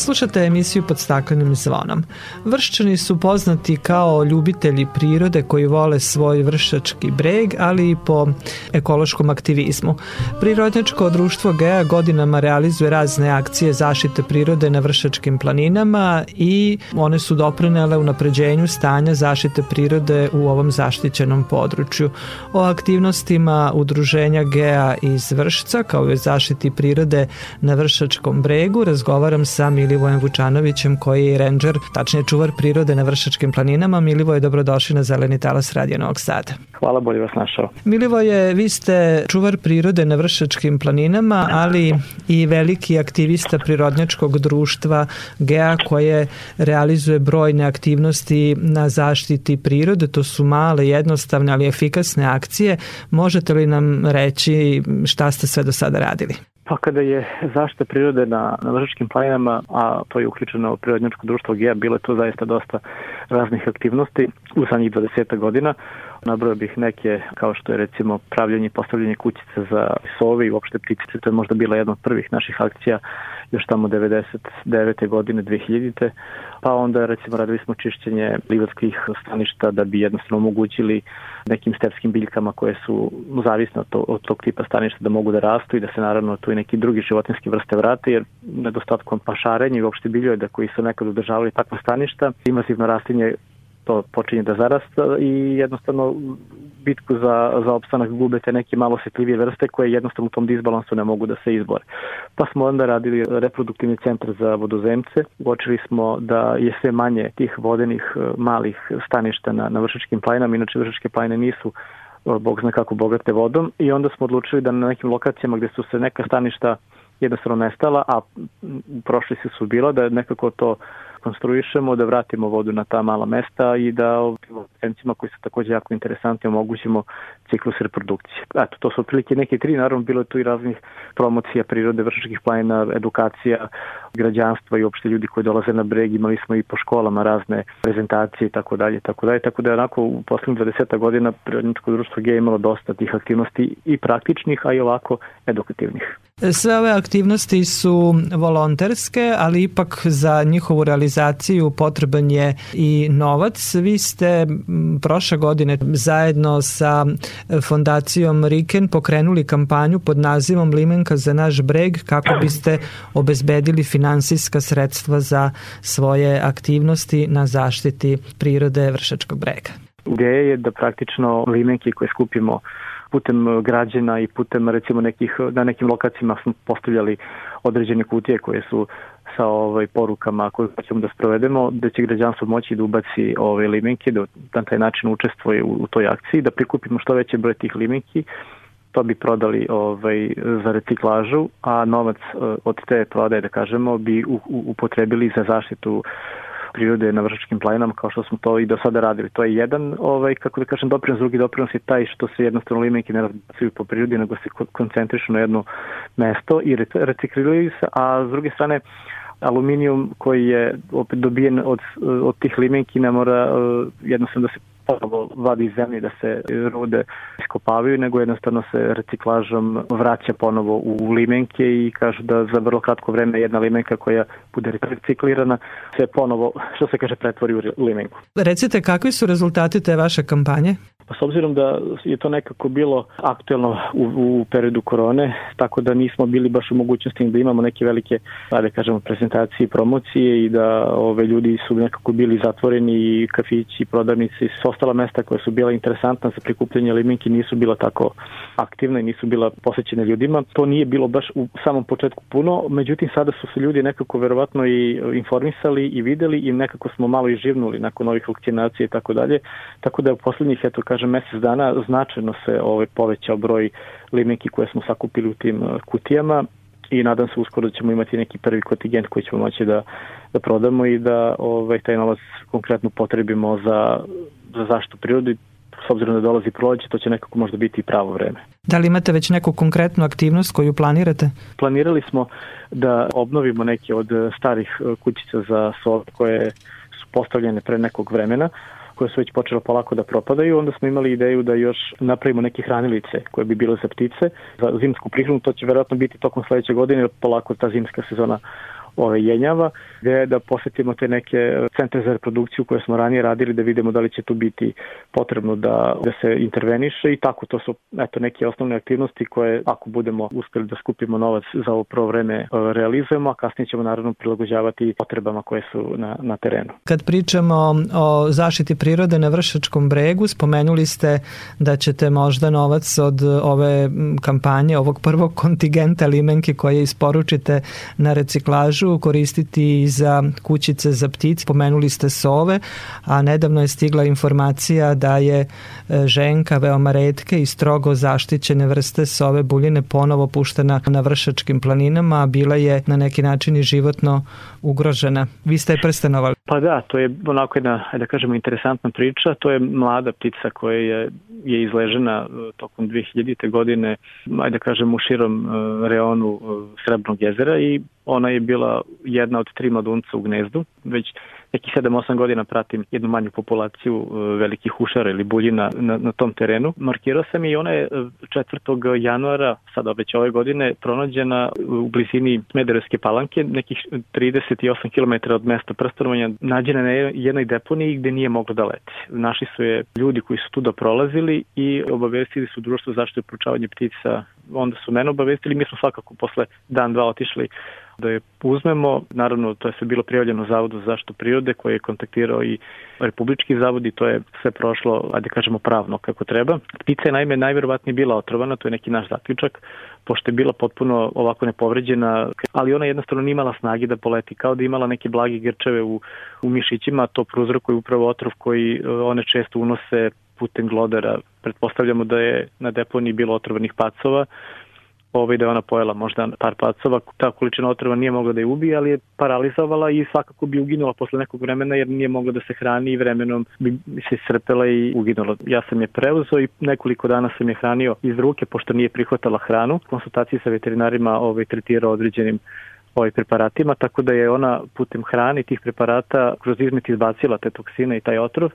[SPEAKER 2] Slušate emisiju pod staklenim zvonom. Vršćani su poznati kao ljubitelji prirode koji vole svoj vršački breg, ali i po ekološkom aktivizmu. Prirodnjačko društvo GEA godinama realizuje razne akcije zaštite prirode na vršačkim planinama i one su doprinele u napređenju stanja zaštite prirode u ovom zaštićenom području. O aktivnostima udruženja GEA iz Vršca kao i o zaštiti prirode na Vršačkom bregu razgovaram sa Milivojem Vučanovićem koji je ranger, tačnije čuvar prirode na Vršačkim planinama. Milivoje, dobrodošli na Zeleni talas Radio Novog Sada.
[SPEAKER 8] Hvala, bolje vas našao.
[SPEAKER 2] Milivoje, vi ste čuvar prirode na Vršačkim planinama, ali i veliki aktivista prirodnjačkog društva GEA koje realizuje brojne aktivnosti na zaštiti prirode. To su male, jednostavne, ali efikasne akcije. Možete li nam reći šta ste sve do sada radili?
[SPEAKER 8] Pa kada je zaštita prirode na, na Vršačkim planinama, a to je uključeno prirodnjačko društvo GEA, bile to zaista dosta raznih aktivnosti u zadnjih 20 godina. Nabrojao bih neke kao što je recimo pravljanje i postavljanje kućice za sove i uopšte ptice. To je možda bila jedna od prvih naših akcija još tamo 99. godine, 2000. Pa onda recimo radili smo čišćenje livadskih staništa da bi jednostavno omogućili nekim stepskim biljkama koje su zavisne od, to, od tog tipa staništa da mogu da rastu i da se naravno tu i neki drugi životinski vrste vrate jer nedostatkom pašarenja i uopšte biljojeda koji su nekad održavali takva staništa, invazivno rastinje to počinje da zarasta i jednostavno bitku za, za opstanak gube te neke malo osjetljivije vrste koje jednostavno u tom disbalansu ne mogu da se izbore. Pa smo onda radili reproduktivni centar za vodozemce, uočili smo da je sve manje tih vodenih e, malih staništa na, na vršačkim planinama, inače vršačke planine nisu e, bog zna kako bogate vodom. I onda smo odlučili da na nekim lokacijama gde su se neka staništa jednostavno nestala, a u prošli su bila da nekako to rekonstruišemo, da vratimo vodu na ta mala mesta i da ovim koji su takođe jako interesantni omogućimo ciklus reprodukcije. Eto, to su otprilike neke tri, naravno bilo je tu i raznih promocija prirode, vršačkih planina, edukacija građanstva i uopšte ljudi koji dolaze na breg, imali smo i po školama razne prezentacije i tako dalje, tako dalje, tako da je onako u poslednjih 20 godina Prirodničko društvo G imalo dosta tih aktivnosti i praktičnih, a i ovako edukativnih.
[SPEAKER 2] Sve ove aktivnosti su volonterske, ali ipak za njihovu realizaciju potreban je i novac. Vi ste prošle godine zajedno sa fondacijom Riken pokrenuli kampanju pod nazivom Limenka za naš breg kako biste obezbedili finansijska sredstva za svoje aktivnosti na zaštiti prirode Vršačkog brega.
[SPEAKER 8] Ideja je da praktično limenke koje skupimo putem e, građana i putem recimo nekih, na nekim lokacijama smo postavljali određene kutije koje su sa ovaj porukama koje ćemo da sprovedemo, da će građanstvo moći da ubaci ove limenke, da na taj način učestvuje u, u toj akciji, da prikupimo što veće broj tih limenki, to bi prodali ovaj, za reciklažu, a novac e, od te prodaje, da kažemo, bi u, u, upotrebili za zaštitu prirode na vršačkim planinama kao što smo to i do sada radili. To je jedan, ovaj, kako da kažem, doprinos, drugi doprinos je taj što se jednostavno limenke ne razbacuju po prirodi, nego se koncentrišu na jedno mesto i recikliraju se, a s druge strane aluminijum koji je opet dobijen od, od tih limenki ne mora uh, jednostavno da se ponovo vadi zemlje da se rude iskopavaju, nego jednostavno se reciklažom vraća ponovo u limenke i kažu da za vrlo kratko vreme jedna limenka koja bude reciklirana se ponovo, što se kaže, pretvori u limenku.
[SPEAKER 2] Recite, kakvi su rezultati te vaše kampanje?
[SPEAKER 8] Pa s obzirom da je to nekako bilo aktuelno u, u periodu korone, tako da nismo bili baš u mogućnosti da imamo neke velike, da kažemo, prezentacije i promocije i da ove ljudi su nekako bili zatvoreni i kafići, i prodavnici, s ostala mesta koja su bila interesantna za prikupljanje limenki nisu bila tako aktivna i nisu bila posvećene ljudima. To nije bilo baš u samom početku puno, međutim sada su se ljudi nekako verovatno i informisali i videli i nekako smo malo i živnuli nakon ovih vakcinacija i tako dalje. Tako da u poslednjih, eto kažem, mesec dana značajno se ovaj, povećao broj limenki koje smo sakupili u tim uh, kutijama i nadam se uskoro da ćemo imati neki prvi kontingent koji ćemo moći da, da prodamo i da ovaj, taj novac konkretno potrebimo za, za zaštitu prirode s obzirom da dolazi proleće, to će nekako možda biti i pravo vreme.
[SPEAKER 2] Da li imate već neku konkretnu aktivnost koju planirate?
[SPEAKER 8] Planirali smo da obnovimo neke od starih uh, kućica za sol koje su postavljene pre nekog vremena koje su već počele polako da propadaju, onda smo imali ideju da još napravimo neke hranilice koje bi bile za ptice, za zimsku prihranu, to će verovatno biti tokom sledeće godine, polako ta zimska sezona ove jenjava, gde je da posetimo te neke centre za reprodukciju koje smo ranije radili, da vidimo da li će tu biti potrebno da, da se interveniše i tako to su eto, neke osnovne aktivnosti koje ako budemo uspeli da skupimo novac za ovo prvo vreme e, realizujemo, a kasnije ćemo naravno prilagođavati potrebama koje su na, na terenu.
[SPEAKER 2] Kad pričamo o zaštiti prirode na Vršačkom bregu, spomenuli ste da ćete možda novac od ove kampanje, ovog prvog kontingenta limenke koje isporučite na reciklažu možu koristiti za kućice za ptice. Pomenuli ste sove, a nedavno je stigla informacija da je e, ženka veoma redke i strogo zaštićene vrste sove buljine ponovo puštena na vršačkim planinama, a bila je na neki način i životno ugrožena. Vi ste je prstenovali.
[SPEAKER 8] Pa da, to je onako jedna, da kažemo, interesantna priča. To je mlada ptica koja je, je izležena e, tokom 2000. godine, ajde da kažem, u širom e, reonu Srebrnog jezera i Ona je bila jedna od tri mladunca u gnezdu, već neki 7-8 godina pratim jednu manju populaciju e, velikih ušara ili buljina na, na tom terenu. Markirao sam i ona je 4. januara, sada već ove godine, pronađena u blizini Mederevske palanke, nekih 38 km od mesta prstanovanja, nađena na jednoj deponiji gde nije mogla da leti. Naši su je ljudi koji su tu da prolazili i obavestili su društvo zaštite pručavanje ptica, onda su mene obavestili, mi smo svakako posle dan, dva otišli da je uzmemo, naravno to je sve bilo prijavljeno Zavodu za zaštitu prirode koji je kontaktirao i Republički zavod i to je sve prošlo, ajde kažemo pravno kako treba. Ptica je naime najverovatnije bila otrovana, to je neki naš zaključak, pošto je bila potpuno ovako nepovređena, ali ona jednostavno nije imala snage da poleti, kao da imala neke blage grčeve u, u mišićima, to prouzrokuje upravo otrov koji e, one često unose putem glodara. Pretpostavljamo da je na deponiji bilo otrovanih pacova ovaj, da je ona pojela možda par pacova. Ta količina otrova nije mogla da je ubije, ali je paralizovala i svakako bi uginula posle nekog vremena jer nije mogla da se hrani i vremenom bi se srpela i uginula. Ja sam je preuzeo i nekoliko dana sam je hranio iz ruke pošto nije prihvatala hranu. Konsultacije sa veterinarima ovaj, tretirao određenim ovaj preparatima, tako da je ona putem hrane tih preparata kroz izmet izbacila te toksine i taj otrov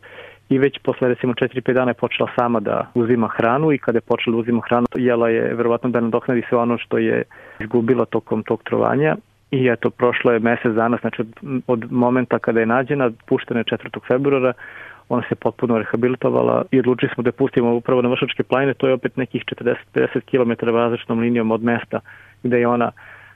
[SPEAKER 8] i već posle recimo 4-5 dana je počela sama da uzima hranu i kada je počela da uzima hranu jela je verovatno da nadoknadi sve ono što je izgubila tokom tog trovanja i eto prošlo je mesec dana znači od, od momenta kada je nađena puštena je 4. februara ona se potpuno rehabilitovala i odlučili smo da je pustimo upravo na Vršačke planine, to je opet nekih 40-50 km različnom linijom od mesta gde je ona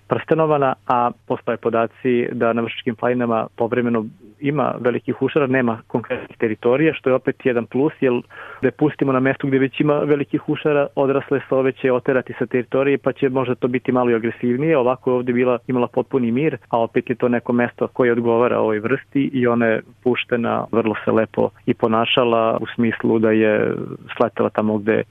[SPEAKER 8] prstenovana, a postoje podaci da na vršičkim planinama povremeno ima velikih ušara, nema konkretnih teritorija, što je opet jedan plus, jer da je pustimo na mestu gde već ima velikih ušara, odrasle sove će oterati sa teritorije, pa će možda to biti malo i agresivnije, ovako je ovde bila, imala potpuni mir, a opet je to neko mesto koje odgovara ovoj vrsti i ona je puštena, vrlo se lepo i ponašala u smislu da je sletela tamo gde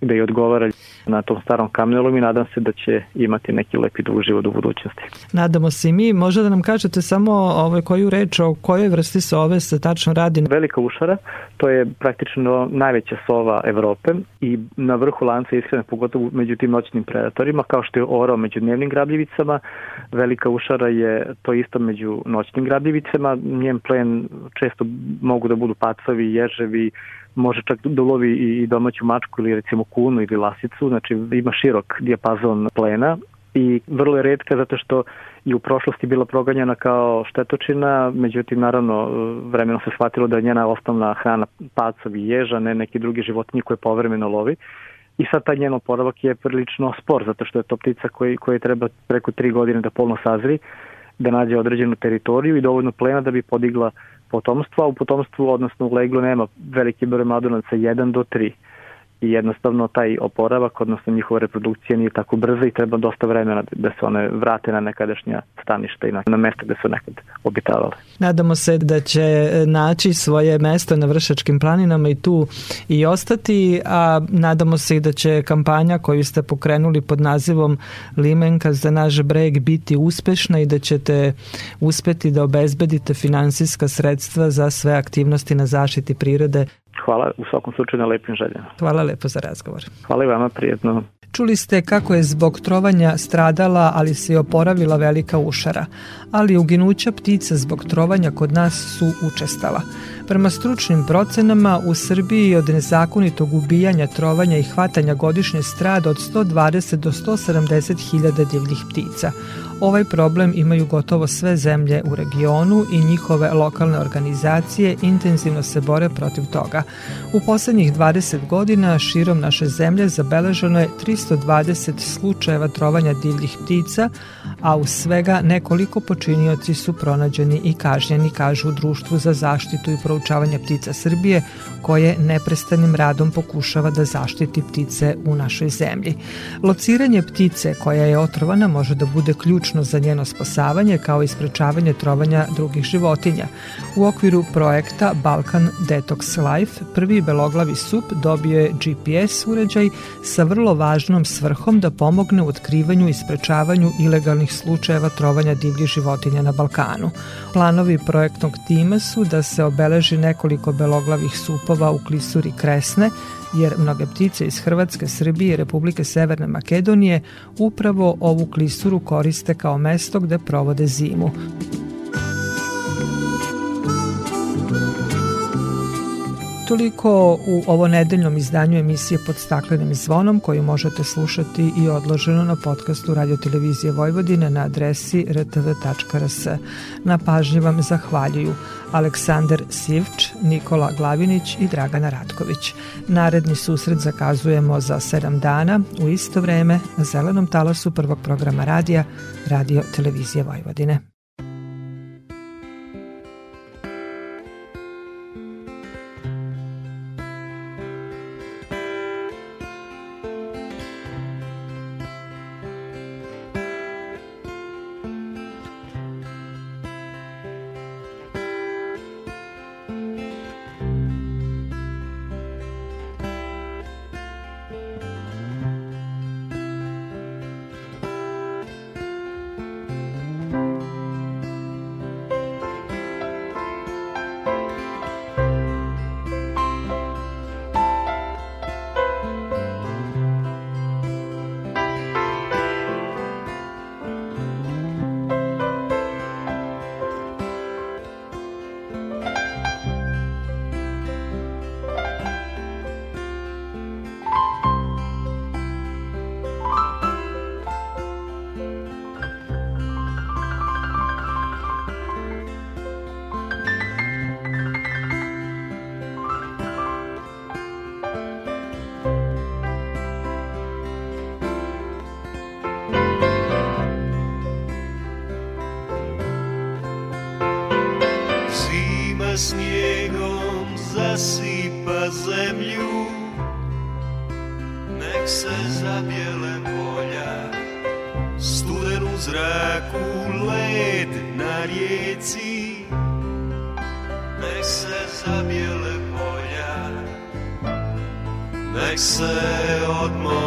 [SPEAKER 8] da i odgovara na tom starom kamnelom i nadam se da će imati neki lepi dug život u budućnosti.
[SPEAKER 2] Nadamo se i mi. Možda da nam kažete samo ovaj, koju reč o kojoj vrsti sove se tačno radi?
[SPEAKER 8] Velika ušara, to je praktično najveća sova Evrope i na vrhu lanca ishrane, pogotovo među tim noćnim predatorima, kao što je oro među dnevnim grabljivicama, velika ušara je to isto među noćnim grabljivicama, njen plen često mogu da budu pacovi, ježevi, može čak da ulovi i domaću mačku ili recimo kunu ili lasicu, znači ima širok dijapazon plena i vrlo je redka zato što i u prošlosti bila proganjana kao štetočina, međutim naravno vremenom se shvatilo da je njena osnovna hrana pacovi ježa, ne neki drugi životinji koje povremeno lovi. I sad taj njen oporavak je prilično spor, zato što je to ptica koji, koji treba preko tri godine da polno sazri, da nađe određenu teritoriju i dovoljno plena da bi podigla potomstvo, a u potomstvu, odnosno u leglu nema veliki broj mladunaca, 1 do 3 i jednostavno taj oporavak, odnosno njihova reprodukcija nije tako brza i treba dosta vremena da se one vrate na nekadašnja staništa i na, na mesta gde su nekad obitavale.
[SPEAKER 2] Nadamo se da će naći svoje mesto na Vršačkim planinama i tu i ostati, a nadamo se i da će kampanja koju ste pokrenuli pod nazivom Limenka za naš breg biti uspešna i da ćete uspeti da obezbedite finansijska sredstva za sve aktivnosti na zaštiti prirode
[SPEAKER 8] hvala u svakom slučaju na lepim željama.
[SPEAKER 2] Hvala lepo za razgovor.
[SPEAKER 8] Hvala i vama, prijetno.
[SPEAKER 2] Čuli ste kako je zbog trovanja stradala, ali se i oporavila velika ušara, ali uginuća ptica zbog trovanja kod nas su učestala. Prema stručnim procenama u Srbiji od nezakonitog ubijanja, trovanja i hvatanja godišnje strada od 120 do 170 hiljada divljih ptica. Ovaj problem imaju gotovo sve zemlje u regionu i njihove lokalne organizacije intenzivno se bore protiv toga. U poslednjih 20 godina širom naše zemlje zabeleženo je 320 slučajeva trovanja divljih ptica, a u svega nekoliko počinioci su pronađeni i kažnjeni, kažu u Društvu za zaštitu i proučavanje ptica Srbije, koje neprestanim radom pokušava da zaštiti ptice u našoj zemlji. Lociranje ptice koja je otrovana može da bude ključno za njeno spasavanje kao i sprečavanje trovanja drugih životinja. U okviru projekta Balkan Detox Life prvi beloglavi sup dobio je GPS uređaj sa vrlo važnom svrhom da pomogne u otkrivanju i sprečavanju ilegalnih slučajeva trovanja divljih životinja na Balkanu. Planovi projektnog tima su da se obeleži nekoliko beloglavih supova u klisuri Kresne, jer mnoge ptice iz Hrvatske, Srbije i Republike Severne Makedonije upravo ovu klisuru koriste kao mesto gde provode zimu. Toliko u ovo nedeljnom izdanju emisije pod staklenim zvonom koju možete slušati i odloženo na podcastu Radio Televizije Vojvodine na adresi rtv.rs. Na pažnji vam zahvaljuju Aleksandar Sivč, Nikola Glavinić i Dragana Ratković. Naredni susret zakazujemo za 7 dana u isto vreme na zelenom talasu prvog programa radija Radio Televizije Vojvodine.
[SPEAKER 9] Se odmore